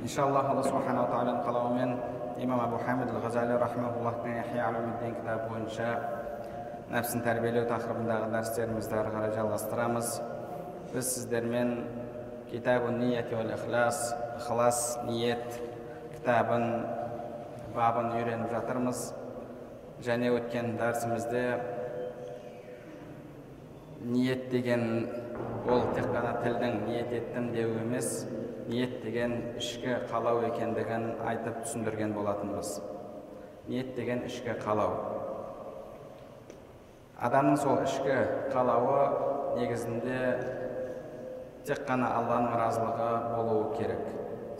Иншаллах алла субханала тағаланың қалауымен имам абу хамид ал ғазали рахмауллахтың кітабы бойынша нәпсін тәрбиелеу тақырыбындағы дәрістерімізді ары қарай жалғастырамыз біз сіздермен китабу ният уал ихлас ықылас ниет кітабын бабын үйреніп жатырмыз және өткен дәрісімізде ниет деген ол тек қана тілдің ниет еттім деу емес ниет деген ішкі қалау екендігін айтып түсіндірген болатынбыз. Ниет деген ішкі қалау. Адамның сол ішкі қалауы негізінде тек қана алланың разылығы болуы керек.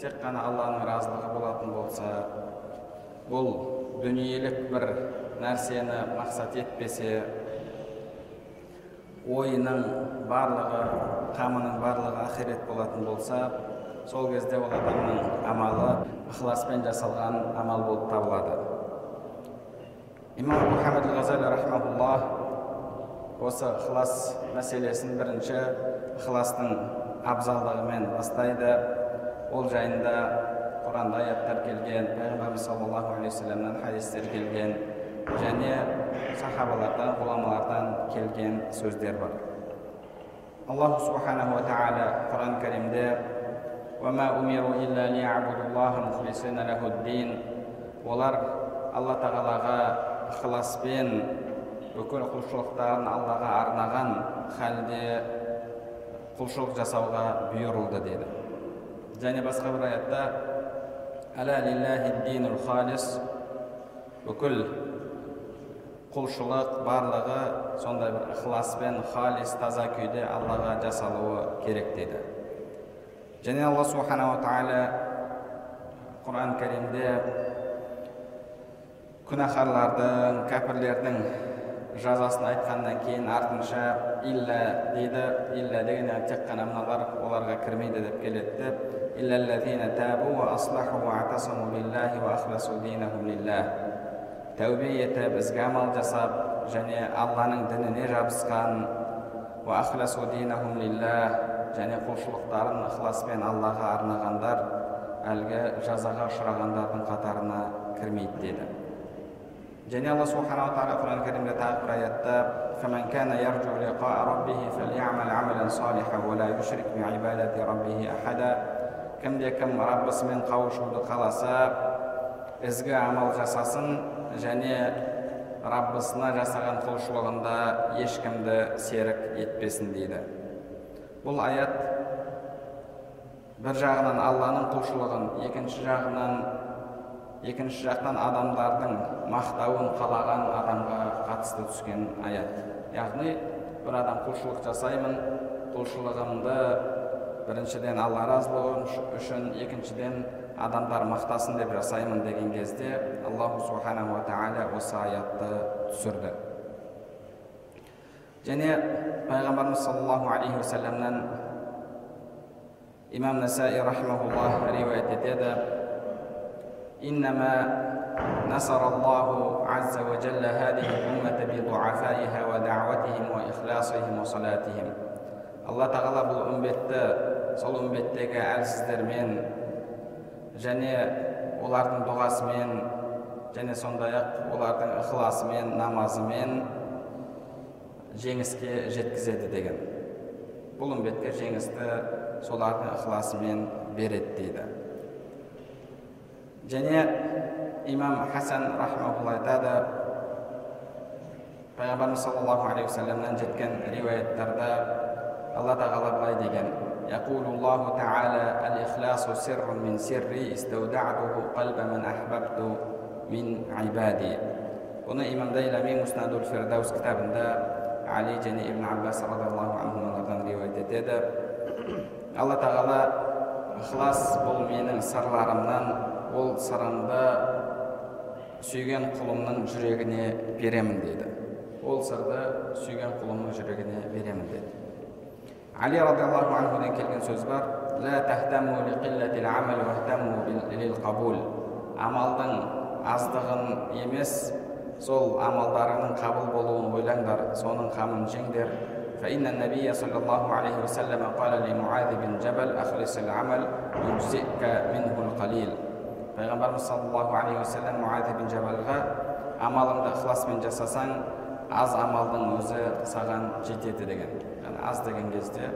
Тек қана алланың разылығы болатын болса бұл дүниелік бір нәрсені мақсат етпесе ойының барлығы қамының барлығы ақирет болатын болса сол кезде ол адамның амалы ықыласпен жасалған амал болып табылады. Имам мұхаммед ғазали рахмауллах осы ықылас мәселесін бірінші ықыластың абзалдығымен бастайды. Ол жайында құранда аяттар келген пайғамбарымыз саллаллаху алейхи хадистер келген. Және сахабалардан ғұламалардан келген сөздер бар. Аллаху субханаху тағала құран кәрімде олар алла тағалаға ықыласпен бүкіл құлшылықтарын аллаға арнаған халде құлшылық жасауға бұйырылды деді. Және басқа бір аятта бүкіл құлшылық барлығы сондай бір ықыласпен халис таза күйде аллаға жасалуы керек деді және алла субханала тағала құран кәрімде күнәһарлардың кәпірлердің жазасын айтқаннан кейін артынша илля дейді илля деген тек қана мыналар оларға кірмейді деп келеді тәубе етіп ізгі амал жасап және алланың дініне жабысқан және құлшылықтарын ықыласпен аллаға арнағандар әлгі жазаға ұшырағандардың қатарына кірмейді деді. Және алла субханала тағала құран кәрімде тағы бір аятта кімде кім раббысымен қауышуды қаласа ізгі амал жасасын және раббысына жасаған құлшылығында ешкімді серік етпесін дейді. Бұл аят бір жағынан алланың құлшылығын екінші жағынан екінші жақтан адамдардың мақтауын қалаған адамға қатысты түскен аят. Яғни бір адам құлшылық жасаймын құлшылығымды біріншіден алла разылығы үшін екіншіден адамдар мақтасын деп жасаймын деген кезде аллаху субханала тағала осы аятты түсірді және пайғамбарымыз саллаллаху алейхи уассаламнан имам насаи рахимахуллах риуаят етеді نصر الله عز وجل هذه الأمة بضعفائها ودعوتهم وإخلاصهم وصلاتهم алла тағала бұл үмбетті сол үмбеттегі әлсіздермен және олардың дұғасымен және сондай ақ олардың ықыласымен намазымен жеңіске жеткізеді деген. Бұл үмбетке жеңісті солардың ықыласымен береді дейді. Және имам хасан рахмаулла айтады пайғамбарымыз саллаллаху алейхи уассаламнан жеткен риуаяттарда алла тағала былай деген يقول الله تعالى الإخلاص سر من سري استودعته قلب من أحببت من عبادي бұны имам дайлами муснадул фирдаус кітабында али және ибн аббас радиаллаху анхумалардан риуаят етеді алла тағала ықылас бұл менің сырларымнан ол сырымды сүйген құлымның жүрегіне беремін дейді ол сырды сүйген құлымның жүрегіне беремін деді али радиаллаху анхуден келген сөз бар амалдың аздығын емес сол амалдарыңның қабыл болуын ойлаңдар соның қамын жеңдер فإن النبي صلى الله عليه وسلم قال لمعاذ بن جبل أخلص العمل يجزئك منه القليل пайғамбарымыз саллаллаху алейхи уассалам муаз бин жабалға амалыңды ықыласпен жасасаң аз амалдың өзі саған жетеді деген аз деген кезде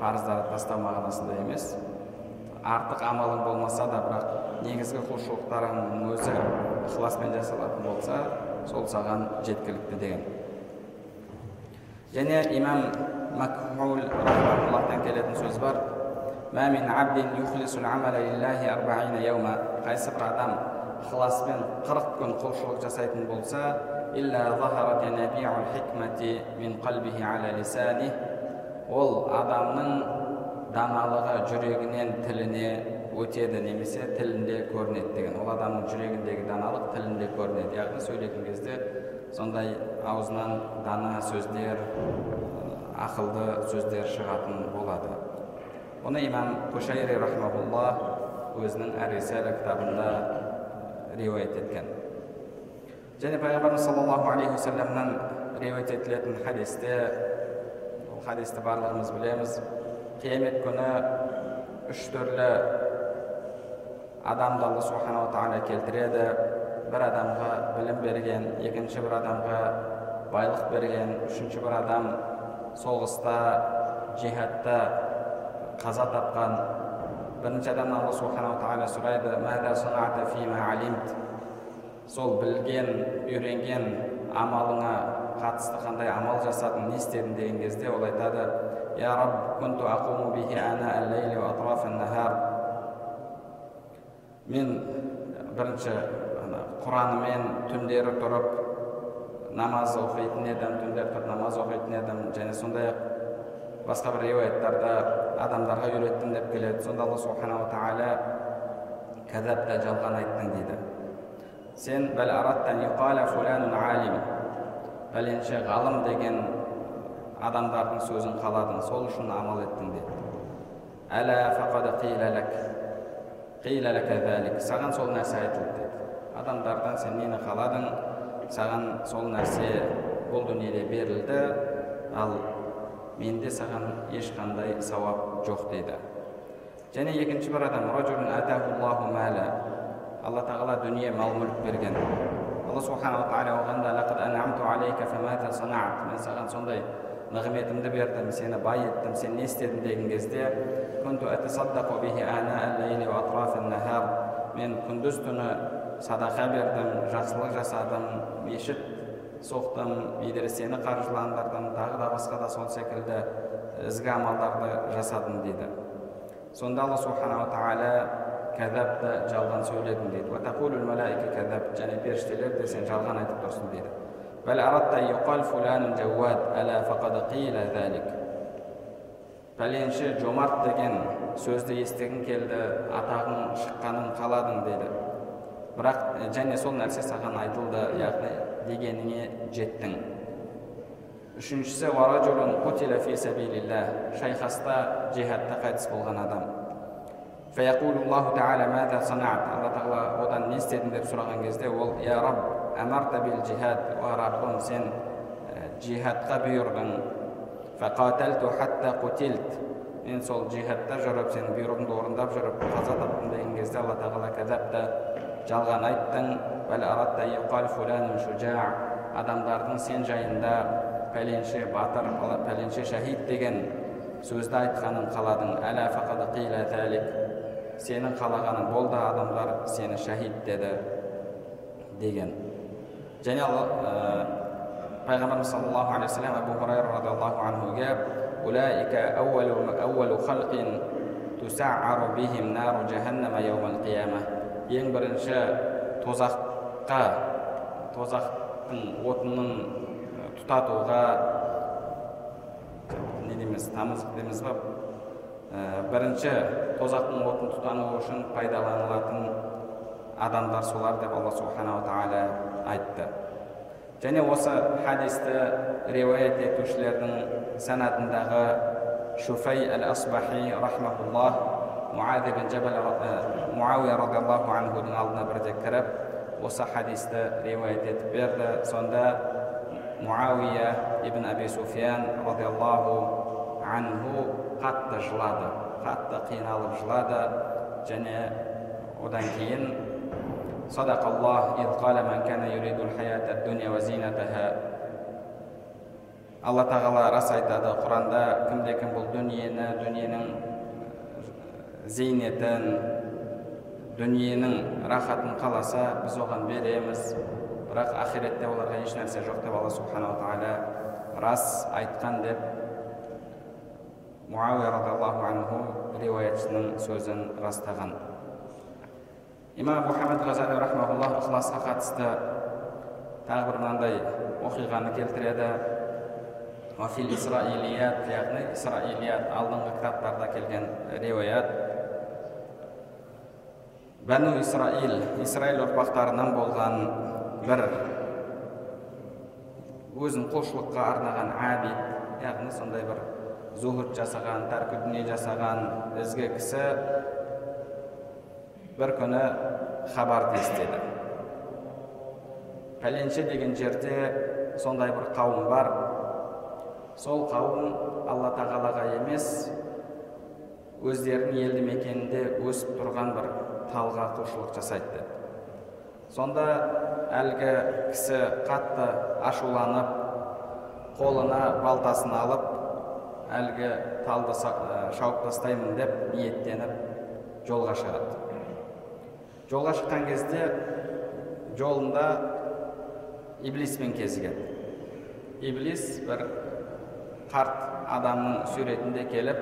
парыздарды тастау мағынасында емес. Артық амалың болмаса да бірақ негізгі құлшылықтарыңның өзі ықыласпен жасалатын болса сол саған жеткілікті деген. Және имам макхул келетін сөз бар. Қайсы бір адам ықыласпен қырық күн құлшылық жасайтын болса ол адамның даналығы жүрегінен тіліне өтеді немесе тілінде көрінеді деген. Ол адамның жүрегіндегі даналық тілінде көрінеді. Яғни сөйлеген кезде сондай аузынан дана сөздер ақылды сөздер шығатын болады. Бұны имам кушайри рахмаулла өзінің әрисәлі кітабында риуаят еткен. Және пайғамбарымыз саллаллаху алейхи уассаламнан риуаят етілетін хадисте хадисті барлығымыз білеміз қиямет күні үш түрлі адамды алла субханала тағала келтіреді бір адамға білім берген екінші бір адамға байлық берген үшінші бір адам соғыста жихадта қаза тапқан бірінші адамнан алла субханала тағала сұрайды сол білген үйренген амалыңа қатысты қандай амал жасадың не істедің деген кезде ол айтады я раб мен бірінші құранымен түндері тұрып намаз оқитын едім түндер тұрып намаз оқитын едім және сондай ақ басқа бір риуаяттарда адамдарға үйреттім деп келеді. Сонда алла субханала тағала кәзәпта жалған айттың дейді. Сен пәленше ғалым деген адамдардың сөзін қаладың сол үшін амал еттің деді. Саған сол нәрсе айтылды деді. Адамдардан сен нені қаладың саған сол нәрсе бұл дүниеде берілді ал менде саған ешқандай сауап жоқ дейді және екінші бір адам алла тағала дүние мал мүлік берген. Алла субханала тағала оған мен саған сондай нығметімді бердім сені бай еттім сен не істедің деген кезде мен күндіз түні садақа бердім жақсылық жасадым мешіт соқтым медресені қаржыландырдым тағы да басқа да сол секілді ізгі амалдарды жасадым дейді сонда алла субханала тағала кәзәпті жалған сөйледің дейді және періштелер де сен жалған айтып тұрсың дейді بل أردت أن يقال فلان جواد ألا فقد قيل ذلك пәленші жомарт деген сөзді естігің келді атағың шыққанын қаладың деді бірақ және сол нәрсе саған айтылды яғни дегеніңе жеттің үшіншісі шайқаста жихадта қайтыс болған адам алла тағала одан не істедің деп сұраған кезде ол я раб әмарта бил джихад о раббым сен джихадқа бұйырдың мен сол джихадта жүріп сенің бұйрығыңды орындап жүріп қаза таптым деген кезде алла тағала кәзәпті жалған айттың адамдардың сен жайында пәленше батыр пәленше шәһид деген сөзді айтқанын қаладың сенің қалағаның болды адамдар сені шәһид деді деген. Және пайғамбарымыз саллаллаху алейхи вассалам хурайра радиаллаху анхуге ең бірінші тозаққа тозақтың отының тұтатуға не дейміз тамызық дейміз ба? Бірінші тозақтың отын тұтану үшін пайдаланылатын адамдар солар деп алла субханала тағала айтты. Және осы хадисті риуаят етушілердің санатындағы шуфай әл асбахи рахмауллах муади бин жабал муауия радиаллаху анхудың алдына бірде кіріп осы хадисті риуаят етіп берді. Сонда муауия ибн аби суфиян радиаллаху анху қатты жылады қатты қиналып жылады және одан кейін صدق الله إذ قال من كان يريد الحياة الدنيا وزينتها алла тағала рас айтады құранда кімде кім бұл дүниені дүниенің зейнетін дүниенің рахатын қаласа біз оған береміз бірақ ақиретте оларға еш нәрсе жоқ деп алла субханала тағала рас айтқан деп муауия радиаллаху анху риуаятшының сөзін растаған. Имам мұхаммед ғазали рахмаулла ықыласқа қатысты тағы бір мынандай оқиғаны келтіреді. Уафил исраилият яғни исраилият алдыңғы кітаптарда келген риуаят. Бәну исраил исраил ұрпақтарынан болған бір өзін құлшылыққа арнаған абид яғни сондай бір зухуд жасаған тәркі дүние жасаған ізгі кісі бір күні хабарды естеді пәленше деген жерде сондай бір қауым бар сол қауым алла тағалаға емес өздерінің елді мекенінде өсіп тұрған бір талға құлшылық жасайды деді сонда әлгі кісі қатты ашуланып қолына балтасын алып әлгі талды шауып тастаймын деп ниеттеніп жолға шығады. Жолға шыққан кезде жолында иблиспен кезігеді. Иблис бір қарт адамның суретінде келіп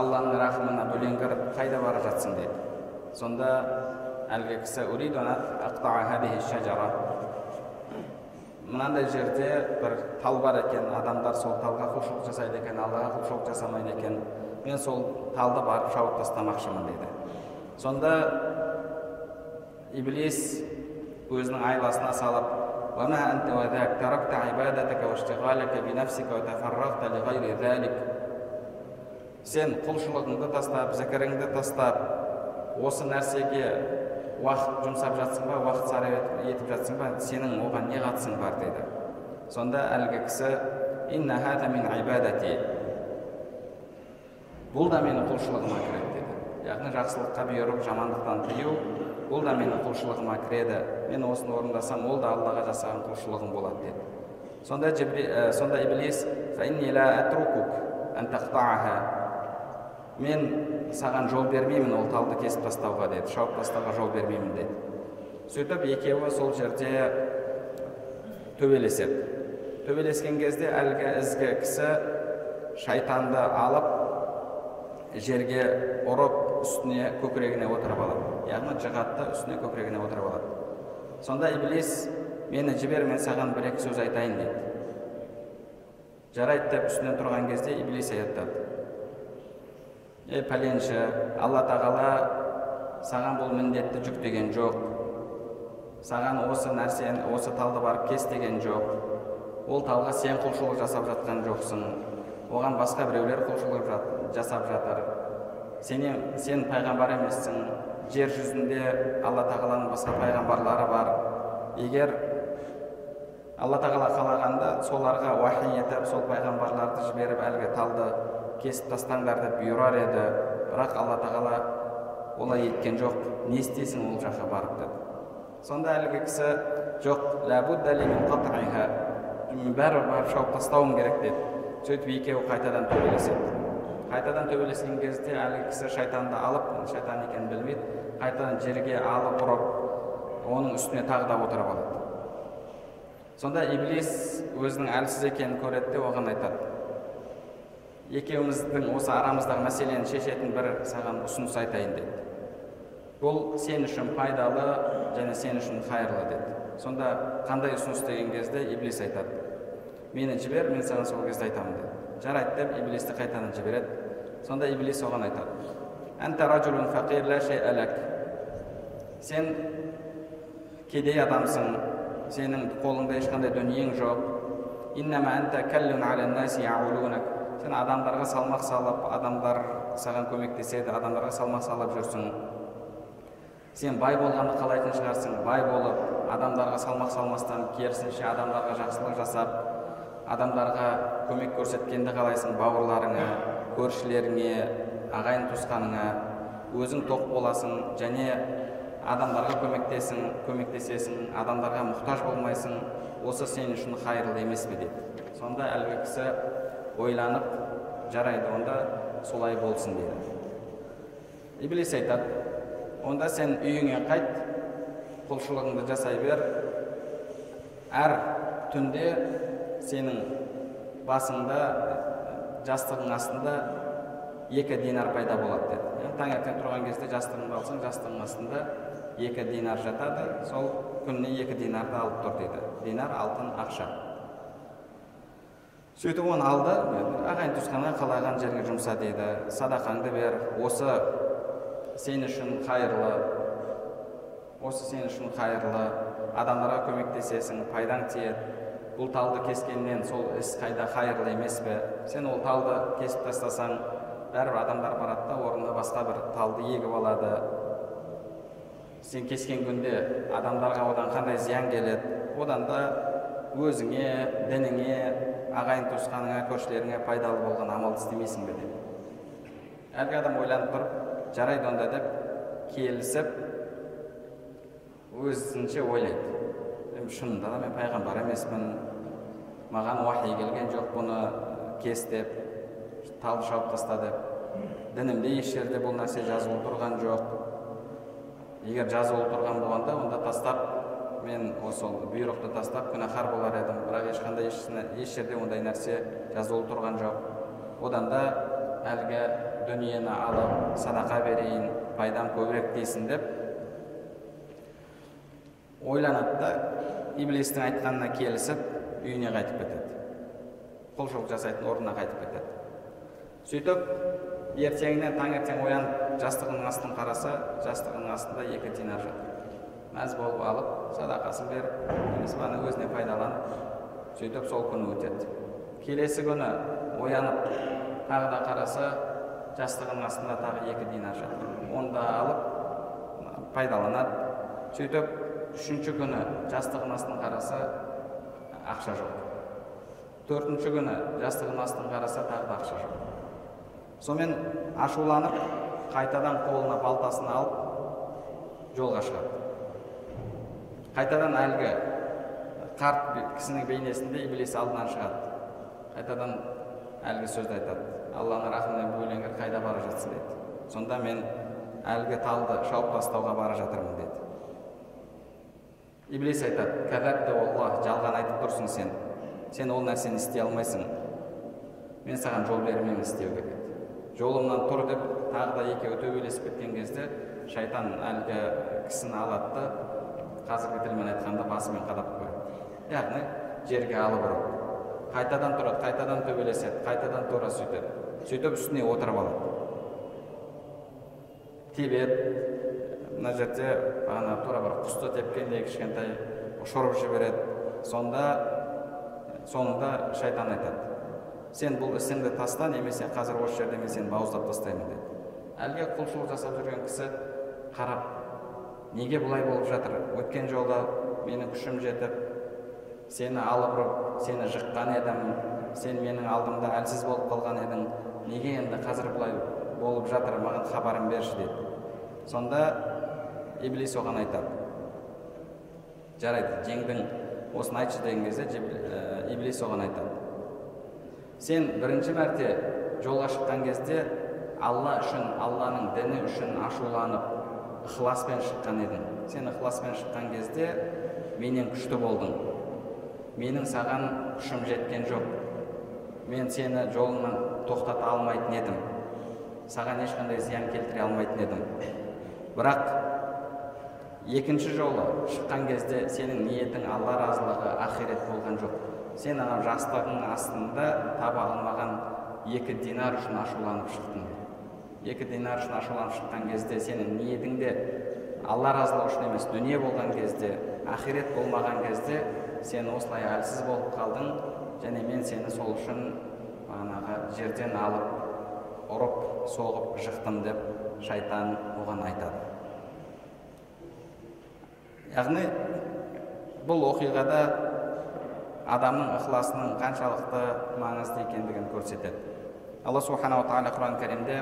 алланың рахымына бөленгір қайда бара жатсың? дейді сонда әлгі кісі мынандай жерде бір тал бар екен адамдар сол талға құлшылық жасайды екен аллаға құлшылық жасамайды екен. мен сол талды барып шауып тастамақшымын дейді. сонда иблис өзінің айласына салып сен құлшылығыңды тастап зікіріңді тастап осы нәрсеге уақыт жұмсап жатсың ба уақыт сарп етіп жатсың ба сенің оған не қатысың бар дейді сонда әлгі кісі бұл да менің құлшылығыма кіреді деді. Яғни жақсылыққа бұйырып жамандықтан тыю бұл да менің құлшылығыма кіреді мен осыны орындасам ол да аллаға жасаған құлшылығым болады деді. Сонда жібри, ә, сонда иблис мен саған жол бермеймін ол талды кесіп тастауға деді. Шауып тастауға жол бермеймін деді. Сөйтіп екеуі сол жерде төбелеседі. Төбелескен кезде әлгі ізгі кісі шайтанды алып жерге ұрып үстіне көкірегіне отырып алады. Яғни жығады үстіне көкірегіне отырып алады. Сонда иблис мені жібер мен саған бір екі сөз айтайын дейді жарайды деп үстінен тұрған кезде иблис аяттады е пәленші алла тағала саған бұл міндетті жүктеген жоқ. Саған осы нәрсені осы талды барып кес деген жоқ. Ол талға сен құлшылық жасап жатқан жоқсың. Оған басқа біреулер құлшылық жасап жатыр. Сен, сен пайғамбар емессің. Жер жүзінде алла тағаланың басқа пайғамбарлары бар. Егер алла тағала қалағанда соларға уахи етіп сол пайғамбарларды жіберіп әлгі талды кесіп тастаңдар деп бұйырар еді. Бірақ алла тағала олай еткен жоқ не істейсің ол жаққа барып деді. Сонда әлгі кісі жоқ бәрібір барып шауып тастауым керек деді. Сөйтіп екеуі қайтадан төбелеседі. Қайтадан төбелескен кезде әлгі кісі шайтанды алып шайтан екенін білмейді қайтадан жерге алып ұрып оның үстіне тағы да отырып алады. Сонда иблис өзінің әлсіз екенін көреді де оған айтады. Екеуміздің осы арамыздағы мәселені шешетін бір саған ұсыныс айтайын деді. Бұл сен үшін пайдалы және сен үшін қайырлы деді. Сонда қандай ұсыныс деген кезде иблис айтады. Мені жібер мен саған сол кезде айтамын деді. Жарайды деп иблисті қайтадан жібереді. Сонда иблис оған айтады. Сен кедей адамсың. Сенің қолыңда ешқандай дүниең жоқ. Сен адамдарға салмақ салып адамдар саған көмектеседі адамдарға салмақ салып жүрсің. Сен бай болғанды қалайтын шығарсың. Бай болып адамдарға салмақ салмастан керісінше адамдарға жақсылық жасап адамдарға көмек көрсеткенді қалайсың бауырларыңа көршілеріңе ағайын туысқаныңа. Өзің тоқ боласың және адамдарға көмектесің көмектесесің адамдарға мұқтаж болмайсың. Осы сен үшін қайырлы емес пе деді сонда әлгі кісі ойланып жарайды онда солай болсын деді. Иблис айтады онда сен үйіңе қайт құлшылығыңды жасай бер. Әр түнде сенің басыңда жастығың астында екі динар пайда болады деді. Яғни таңертең тұрған кезде жастығыңды алсаң жастығың астында екі динар жатады. Сол күніне екі динарды алып тұр дейді динар алтын ақша. Сөйтіп оны алды. Ағайын туысқанға қалаған жерге жұмса дейді. Садақаңды бер. Осы сен үшін қайырлы. Осы сен үшін қайырлы. Адамдарға көмектесесің пайдаң тиеді. Бұл талды кескеннен сол іс қайда қайырлы емес пе? Сен ол талды кесіп тастасаң бәрібір адамдар барады да орнына басқа бір талды егіп алады. Сен кескен күнде адамдарға одан қандай зиян келеді? Одан да өзіңе дініңе ағайын туысқаныңа көршілеріңе пайдалы болған амалды істемейсің бе деп. Әлгі адам ойланып тұрып жарайды онда деп келісіп өзінше ойлайды. Шынында да мен пайғамбар емеспін маған уахи келген жоқ бұны кес деп талды шауып таста деп. Дінімде еш жерде бұл нәрсе жазылып тұрған жоқ. Егер жазылып тұрған болғанда онда тастап мен осы бұйрықты тастап күнәһар болар едім. Бірақ ешқандай еш, жерде ондай нәрсе жазылып тұрған жоқ. Одан да әлгі дүниені алып садақа берейін пайдам көбірек дейсің деп ойланады да иблистің айтқанына келісіп үйіне қайтып кетеді. Құлшылық жасайтын орнына қайтып кетеді. Сөйтіп ертеңіне таңертең оянып жастығының астын қараса жастығының астында екі динар жатыр. Мәз болып алып садақасын беріп ана өзіне пайдаланып сөйтіп сол күн өтеді. Келесі күні оянып тағы да қараса жастығының астында тағы екі динар жатыр. Оны да алып пайдаланады. Сөйтіп үшінші күні жастығының астын қараса ақша жоқ. Төртінші күні жастығының астын қараса тағы да ақша жоқ. Сонымен ашуланып қайтадан қолына балтасын алып жолға шығады. Қайтадан әлгі қарт кісінің бейнесінде иблис алдынан шығады. Қайтадан әлгі сөзді айтады. Алланың рахымынан бөленгір қайда бара жатсың? деді. Сонда мен әлгі талды шауып тастауға бара жатырмын деді. Иблис айтады кәзәбте алла жалған айтып тұрсың сен. Сен ол нәрсені істей алмайсың. Мен саған жол бермеймін істеуге деді. Жолымнан тұр деп тағы да екеуі төбелесіп кеткен кезде шайтан әлгі кісіні алады да қазіргі тілмен айтқанда басымен қадап қояды яғни жерге алып ұрады қайтадан тұрады қайтадан төбелеседі қайтадан тура сөйтеді. Сөйтіп үстіне отырып алады. Тебеді. Мына жерде ана тура бір құсты тепкендей кішкентай ұшырып жібереді. Сонда соңында шайтан айтады. Сен бұл ісіңді таста немесе қазір осы жерде мен сені бауыздап тастаймын деді. Әлгі құлшылық жасап жүрген кісі қарап неге бұлай болып жатыр? Өткен жолы менің күшім жетіп сені алып ұрып сені жыққан едім сен менің алдымда әлсіз болып қалған едің. Неге енді қазір бұлай болып жатыр? Маған хабарын берші деді. Сонда иблис оған айтады. Жарайды жеңдің. Осыны айтшы деген кезде ә, иблис оған айтады. Сен бірінші мәрте жолға шыққан кезде алла үшін алланың діні үшін ашуланып ықыласпен шыққан едің. Сен ықыласпен шыққан кезде менен күшті болдың. Менің саған күшім жеткен жоқ. Мен сені жолыңнан тоқтата алмайтын едім. Саған ешқандай зиян келтіре алмайтын едім. Бірақ екінші жолы шыққан кезде сенің ниетің алла разылығы ақирет болған жоқ. Сен ана жастығың астында таба алмаған екі динар үшін ашуланып шықтың. Екі динар үшін ашуланып шыққан кезде сенің ниетіңде алла разылығы үшін емес дүние болған кезде ақирет болмаған кезде сен осылай әлсіз болып қалдың және мен сені сол үшін бағанағы жерден алып ұрып соғып жықтым деп шайтан оған айтады. Яғни бұл оқиғада адамның ықыласының қаншалықты маңызды екендігін көрсетеді. Алла субханала тағала құран кәрімде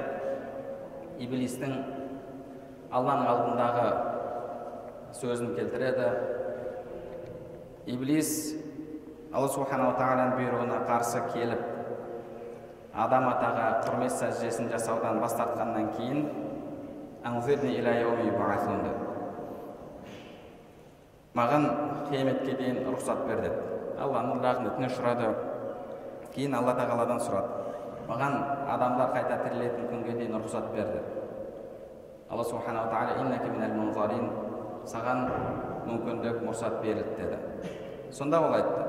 иблистің алланың алдындағы сөзін келтіреді. Иблис алла субханала тағаланың бұйрығына қарсы келіп адам атаға құрмет сәждесін жасаудан бас тартқаннан кейін маған қияметке дейін рұқсат бер деді алланың рахметіне ұшырады. Кейін алла тағаладан сұрады маған адамдар қайта тірілетін күнге дейін рұқсат берді алла субханала тағала саған мүмкіндік мұрсат берілді деді сонда ол айтты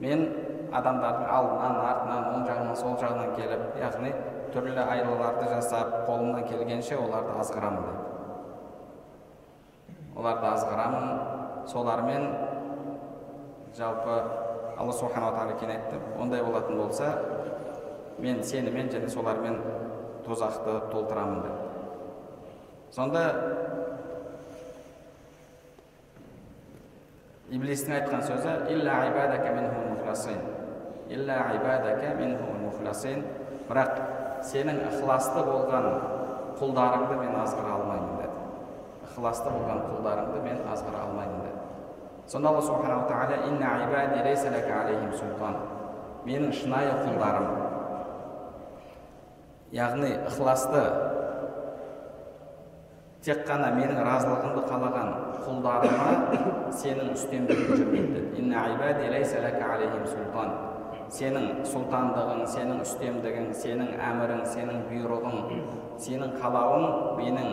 мен адамдардың алдынан артынан оң жағынан сол жағынан келіп яғни түрлі айлаларды жасап қолымнан келгенше оларды азғырамын деді оларды азғырамын солармен жалпы алла субханала тағала кейін айтты ондай болатын болса мен сенімен және солармен тозақты толтырамын деп. Сонда иблистің айтқан сөзі бірақ сенің ықыласты болған құлдарыңды мен азғыра алмаймын. Ықыласты болған құлдарыңды мен азғыра алмаймын деді сонда алла субханала тағала менің шынайы құлдарым яғни ықыласты тек қана менің разылығымды қалаған құлдарыма сенің үстемдігің жүрмейді сенің сұлтандығың сенің үстемдігің сенің әмірің сенің бұйрығың сенің қалауың менің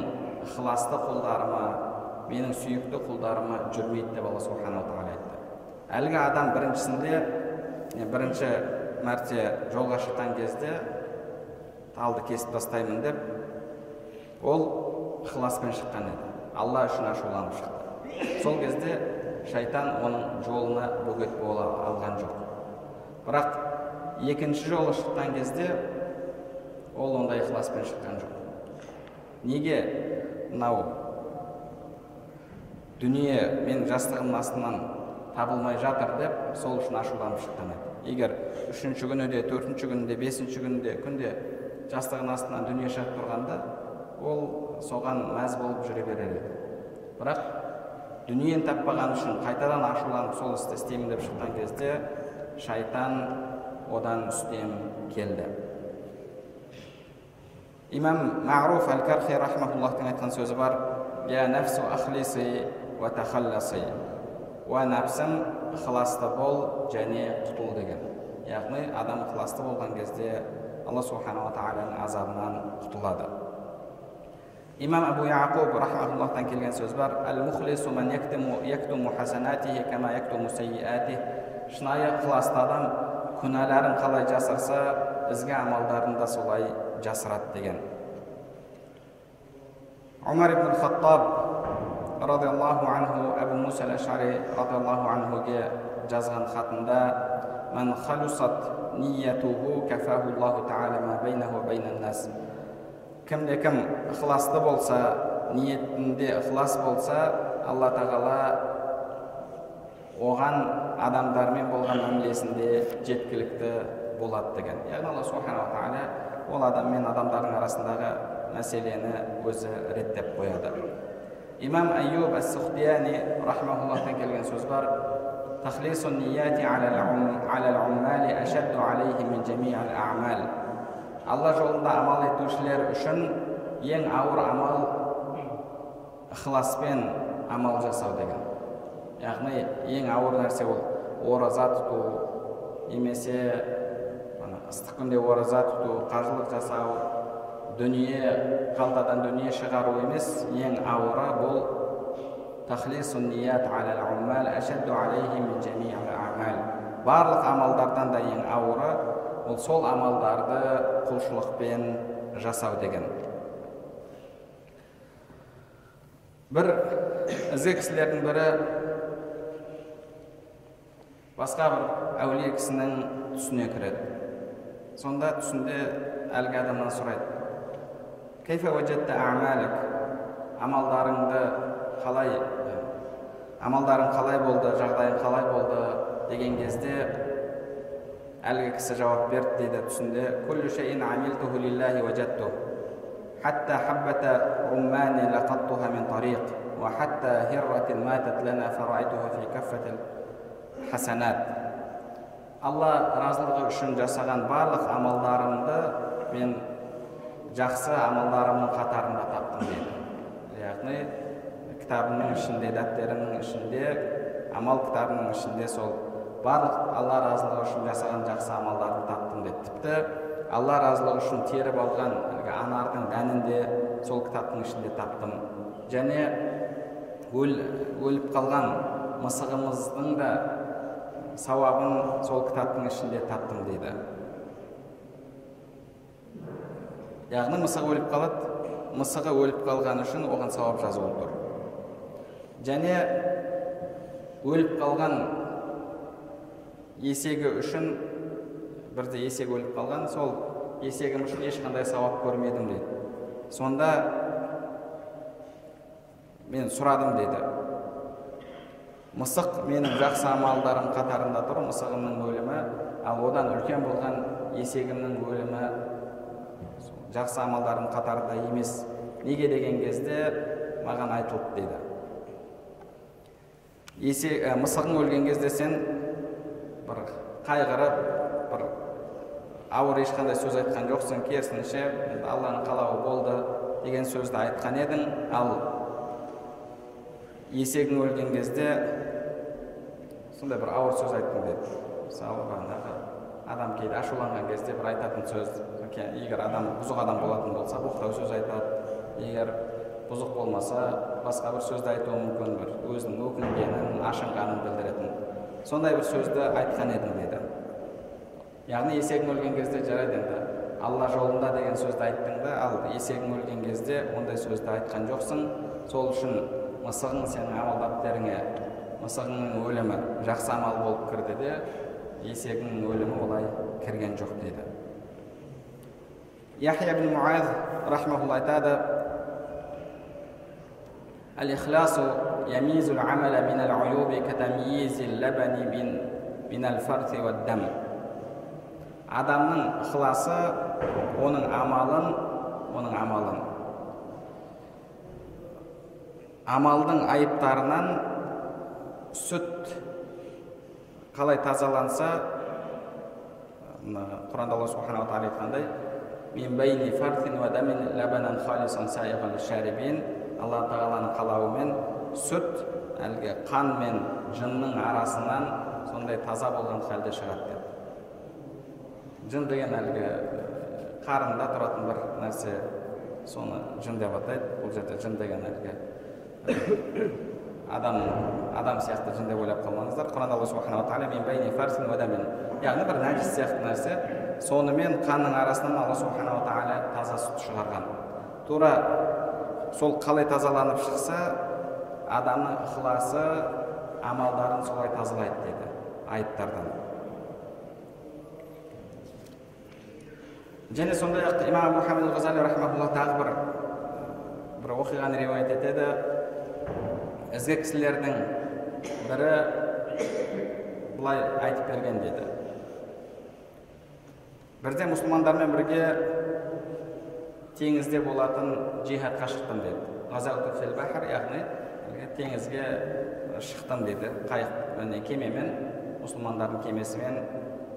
ықыласты құлдарыма менің сүйікті құлдарыма жүрмейді деп алла субханала тағала айтты әлгі адам біріншісінде бірінші мәрте жолға шыққан кезде талды кесіп тастаймын деп ол ықыласпен шыққан еді алла үшін ашуланып шықты сол кезде шайтан оның жолына бөгет бола алған жоқ бірақ екінші жолы шыққан кезде ол ондай ықыласпен шыққан жоқ неге мынау. Дүние менің жастығымның астынан табылмай жатыр деп сол үшін ашуланып шыққан еді егер үшінші күні де төртінші күнде бесінші күнде күнде жастығының астынан дүние шығып тұрғанда ол соған мәз болып жүре берер еді. Бірақ дүниені таппаған үшін қайтадан ашуланып сол істі істеймін деп шыққан кезде шайтан одан үстем келді. Имам мағруф әл кархи рахмауллахтың айтқан сөзі бар я нәфсу ахлиси уа тахалласи уа нәпсім ықыласты бол және құтыл деген яғни адам ықыласты болған кезде алла субханала тағаланың азабынан құтылады имам абу яқуб рахмауллахтан келген сөз бар шынайы ықыласты адам күнәларын қалай жасырса ізгі амалдарын да солай жасырат деген омар ибн хаттаб разиаллаху анху әбу муса әл ашари радиаллаху анхуге жазған хатында мән халюсат ниятуху кафаху аллаху тағала ма бейнаху бейнаннас кімде кім ықыласты болса ниетінде ықылас болса алла тағала оған адамдармен болған мәмілесінде жеткілікті болады деген яғни алла субханала тағала ол адам мен адамдардың арасындағы мәселені өзі реттеп қояды. Имам аюб әс сухтияни рахмауллахтан келген сөз бар. Алла жолында амал етушілер үшін ең ауыр амал ықыласпен амал жасау деген. Яғни ең ауыр нәрсе ол. Ораза тұту немесе ыстық күнде ораза тұту қажылық жасау дүние қалтадан дүние шығару емес ең ауыры бұл барлық амалдардан да ең ауыры ол сол амалдарды құлшылықпен жасау деген. Бір ізгі кісілердің бірі басқа бір әулие кісінің түсіне кіреді. сонда түсінде әлгі адамнан сұрайды амалдарыңды қалай амалдарың қалай болды жағдайың қалай болды деген кезде әлгі кісі жауап берді дейді түсінде حتى حبة رمان لقطتها من طريق وحتى هرة ماتت لنا فرأيتها في كفة الحسنات алла разылығы үшін жасаған барлық амалдарымды мен жақсы амалдарымның қатарында таптым дейді. Яғни кітабымның ішінде дәптерімнің ішінде амал кітабының ішінде сол барлық алла разылығы үшін жасаған жақсы амалдарды таптым деді тіпті алла разылығы үшін теріп алған әлгі анардың дәнін де сол кітаптың ішінде таптым. Және өл, өліп қалған мысығымыздың да сауабын сол кітаптың ішінде таптым дейді. Яғни мысығы өліп қалады мысығы өліп қалғаны үшін оған сауап жазылып тұр. Және өліп қалған есегі үшін бірде есек өліп қалған сол есегім үшін ешқандай сауап көрмедім дейді. Сонда мен сұрадым дейді. Мысық менің жақсы амалдарым қатарында тұр мысығымның өлімі ал одан үлкен болған есегімнің өлімі жақсы амалдарым қатарында емес. Неге деген кезде маған айтылды дейді есе ә, мысығың өлген кезде сен бір қайғырып бір ауыр ешқандай сөз айтқан жоқсың керісінше алланың қалауы болды деген сөзді айтқан едің. Ал есегің өлген кезде сондай бір ауыр сөз айттың деді мысалы бағанағы адам кейде ашуланған кезде бір айтатын сөз егер адам бұзық адам болатын болса боқтау сөз айтады. Егер бұзық болмаса басқа бір сөзді айтуы мүмкін бір өзінің өкінгенін ашынғанын білдіретін. Сондай бір сөзді айтқан едім деді яғни есегің өлген кезде жарайды енді. Алла жолында деген сөзді айттың да ал есегің өлген кезде ондай сөзді айтқан жоқсың. Сол үшін мысығың сенің амал дәптеріңе мысығыңның өлімі жақсы амал болып кірді де есегіңнің өлімі олай кірген жоқ дейді яхия бн муаз рахмаулла айтады الإخلاص يميز العمل من العيوب كتمييز اللبن من من الفرث والدم адамның ықыласы оның амалын оның амалын амалдың айыптарынан сүт қалай тазаланса мына құранда алла субханала тағала айтқандай алла тағаланың қалауымен сүт әлгі қан мен жынның арасынан сондай таза болған халде шығады деп. Жын деген әлгі қарында тұратын бір нәрсе соны жын деп атайды. Бұл жерде жын деген әлгі адам адам сияқты жын деп ойлап қалмаңыздар. Құранда алла субханала тағала яғни бір нәжіс сияқты нәрсе. Сонымен қанның арасынан алла субханала тағала таза сүт шығарған. Тура сол қалай тазаланып шықса адамның ықыласы амалдарын солай тазалайды деді айыптардан. Және сондай ақ имам мұхаммед ғазали рахмаулла тағы бір бір оқиғаны риуаят етеді. Ізгі кісілердің бірі былай айтып берген деді. Бірде мұсылмандармен бірге теңізде болатын жихадқа шықтым деді. Яғни теңізге шықтым деді. Қайық кемемен мұсылмандардың кемесімен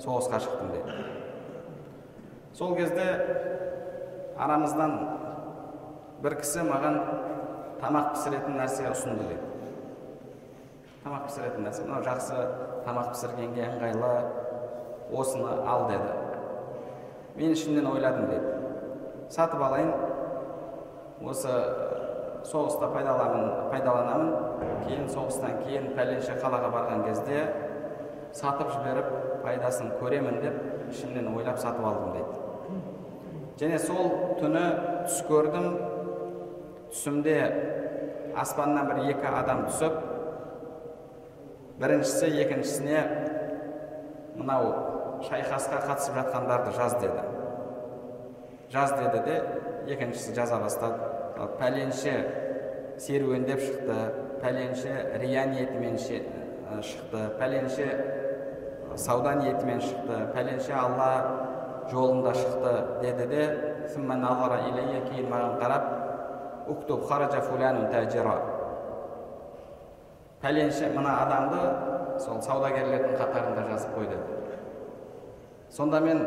соғысқа шықтым деді. Сол кезде арамыздан бір кісі маған тамақ пісіретін нәрсе ұсынды деді тамақ пісіретін нәрсе мынау жақсы тамақ пісіргенге ыңғайлы осыны ал деді. Мен ішімнен ойладым деді сатып алайын осы соғыста пайдаланамын пайдаланамын. Кейін соғыстан кейін пәленше қалаға барған кезде сатып жіберіп пайдасын көремін деп ішімнен ойлап сатып алдым дейді және сол түні түс көрдім түсімде аспаннан бір екі адам түсіп біріншісі екіншісіне мынау шайқасқа қатысып жатқандарды жаз деді жаз деді де екіншісі жаза бастады пәленше серуендеп шықты пәленше рия ниетімен шықты пәленше сауда ниетімен шықты пәленше алла жолында шықты деді де кейін маған қарап уктуб хараджа фулянун тәжира пәленше мына адамды сол саудагерлердің қатарында жазып қой деді сонда мен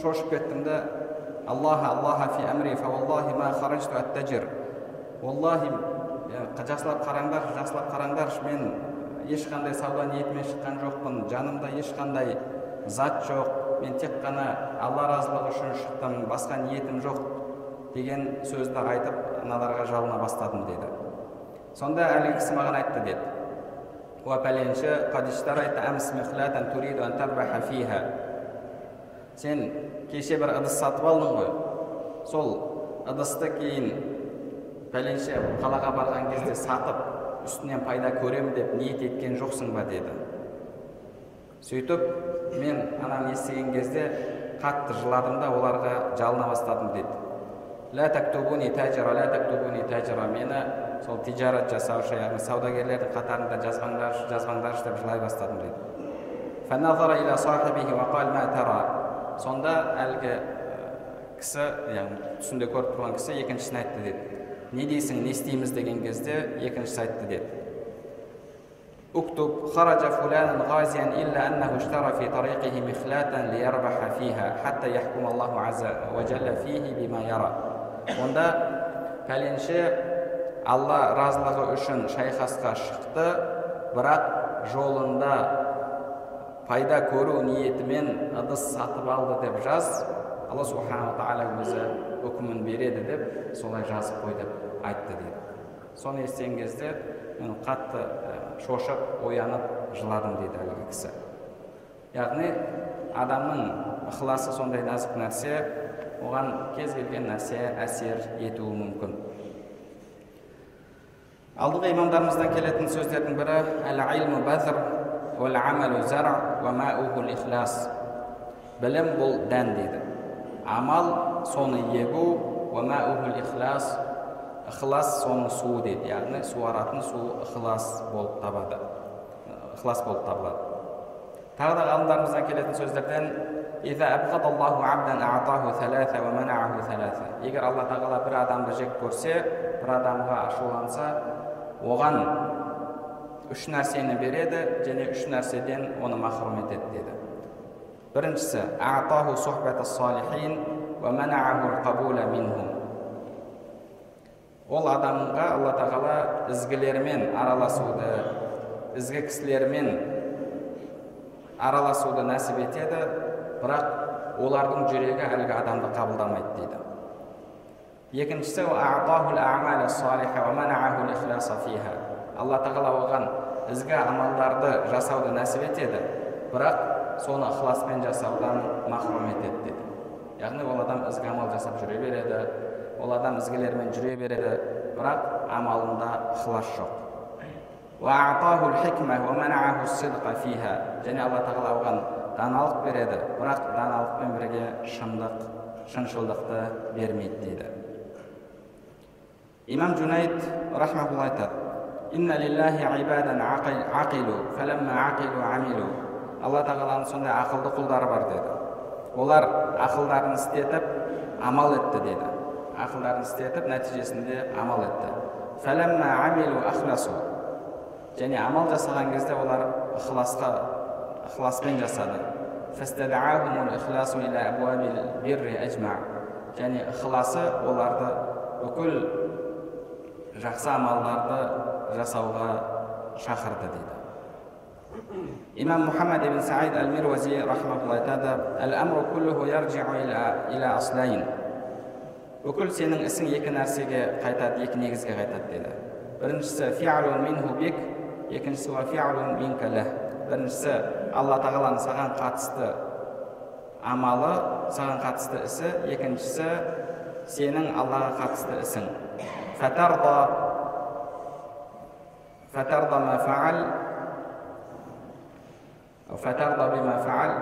шошып кеттім да аллаха аллаха фи амри фа ма хараджту аттажир уаллахи жақсылап қараңдаршы жақсылап қараңдаршы мен ешқандай сауда ниетімен шыққан жоқпын жанымда ешқандай зат жоқ мен тек қана алла разылығы үшін шықтым басқа ниетім жоқ деген сөзді айтып аналарға жалына бастадым деді. Сонда әлгі кісі маған айтты деді. Уа пәленші сен кеше бір ыдыс сатып алдың ғой. Сол ыдысты кейін пәленше қалаға барған кезде сатып үстінен пайда көремін деп ниет еткен жоқсың ба деді. Сөйтіп мен ананы естіген кезде қатты жыладым да оларға жалына бастадым деді. ля тактубуни тәжира ля тактубуни тәжира мені сол тижарат жасаушы яғни саудагерлердің қатарында жазбаңдаршы жазбаңдаршы деп жылай бастадым деді сонда әлгі кісі яғни түсінде көріп тұрған кісі екіншісіне айтты деді не дейсің не істейміз деген кезде екіншісі айтты деді اكتب خرج فلان غازيا إلا أنه اشترى في طريقه مخلاة ليربح فيها حتى يحكم الله عز وجل فيه بما يرى онда пәленше алла разылығы үшін шайқасқа шықты. Бірақ жолында пайда көру ниетімен ыдыс сатып алды деп жаз. Алла субханала тағала өзі үкімін береді деп солай жазып қой деп айтты дейді. Соны естіген кезде мен қатты шошып оянып жыладым дейді әлгі кісі. Яғни адамның ықыласы сондай нәзік нәрсе оған кез келген нәрсе әсер етуі мүмкін. Алдыңғы имамдарымыздан келетін сөздердің бірі білім бұл дән дейді амал соны егу ихлас ықылас соның суы дейді яғни суаратын суы ықылас болып табады. Ықылас болып табылады. Тағы да ғалымдарымыздан келетін сөздерден егер алла тағала бір адамды жек көрсе бір адамға ашуланса оған үш нәрсені береді және үш нәрседен оны махрұм етеді деді біріншісі ол адамға алла тағала ізгілермен араласуды ізгі кісілермен араласуды нәсіп етеді бірақ олардың жүрегі әлгі адамды қабылдамайды дейді. Екіншісі алла тағала оған ізгі амалдарды жасауды нәсіп етеді бірақ соны ықыласпен жасаудан махрұм етеді деді яғни ол адам ізгі амал жасап жүре береді ол адам ізгілермен жүре береді бірақ амалында ықылас жоқ. Және алла тағала оған даналық береді. Бірақ даналықпен бірге шындық шыншылдықты бермейді дейді. Имам жунайд рахмаулла айтады. Алла тағаланың сондай ақылды құлдары бар деді. Олар ақылдарын істетіп амал етті деді. Ақылдарын істетіп нәтижесінде амал етті. Және амал жасаған кезде олар ықыласқа ықыласпен жасады және ықыласы оларды бүкіл жақсы амалдарды жасауға шақырды дейді имам мұхаммад ибн саид әл мирвази айтады иля бүкіл сенің ісің екі нәрсеге қайтады екі негізге қайтады деді біріншісі минху бик екіншісі біріншісі алла тағаланың саған қатысты амалы саған қатысты ісі екіншісі сенің аллаға қатысты ісің фатарда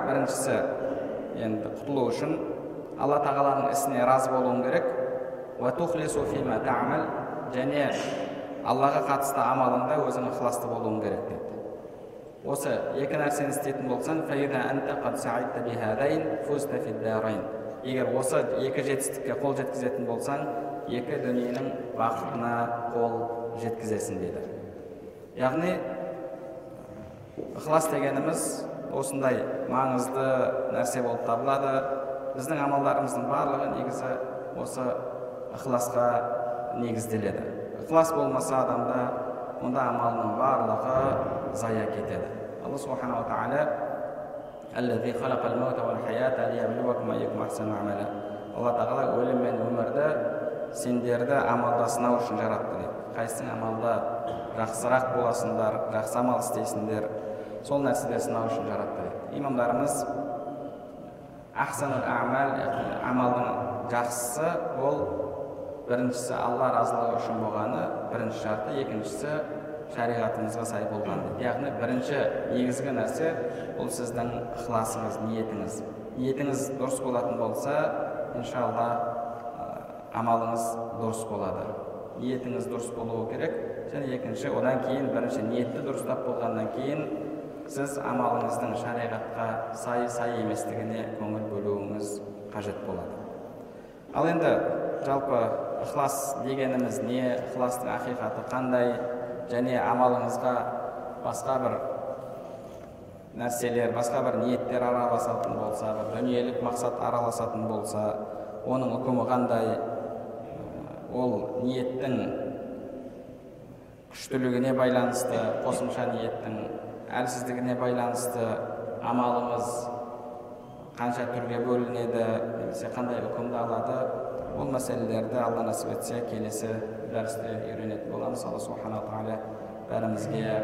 біріншісі енді құтылу үшін алла тағаланың ісіне разы болуың керек және аллаға қатысты амалыңда өзің ықыласты болуың керек деді осы екі нәрсені істейтін болсаң егер осы екі жетістікке қол жеткізетін болсаң екі дүниенің бақытына қол жеткізесің деді яғни ықылас дегеніміз осындай маңызды нәрсе болып табылады. Біздің амалдарымыздың барлығы негізі осы ықыласқа негізделеді. ықылас болмаса адамда онда амалының барлығы зая кетеді алла субханала тағала алла тағала өлім мен өмірді сендерді амалда сынау үшін жаратты дейді қайсың амалда жақсырақ боласыңдар жақсы амал істейсіңдер сол нәрседе сынау үшін жаратты дейді имамдарымыз амалдың жақсысы ол біріншісі алла разылығы үшін болғаны бірінші шарты екіншісі шариғатымызға сай болған яғни бірінші негізгі нәрсе бұл сіздің ықыласыңыз ниетіңіз. Ниетіңіз дұрыс болатын болса иншалла амалыңыз дұрыс болады. Ниетіңіз дұрыс болуы керек. Және екінші одан кейін бірінші ниетті дұрыстап болғаннан кейін сіз амалыңыздың шариғатқа сай сай еместігіне көңіл бөлуіңіз қажет болады. Ал енді жалпы ықылас дегеніміз не? Ықыластың ақиқаты қандай? Және амалыңызға басқа бір нәрселер басқа бір ниеттер араласатын болса бір дүниелік мақсат араласатын болса оның үкімі қандай ол ниеттің күштілігіне байланысты қосымша ниеттің әлсіздігіне байланысты амалымыз қанша түрге бөлінеді немесе қандай үкімді алады бұл мәселелерді алла нәсіп етсе келесі дәрісте үйренетін боламыз алла субханала тағала бәрімізге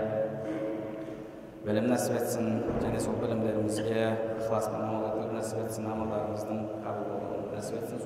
білім нәсіп етсін және сол білімдерімізге ықыласпен амал етуді нәсіп етсін амалдарымыздың қабыл болуын нәсіп етсін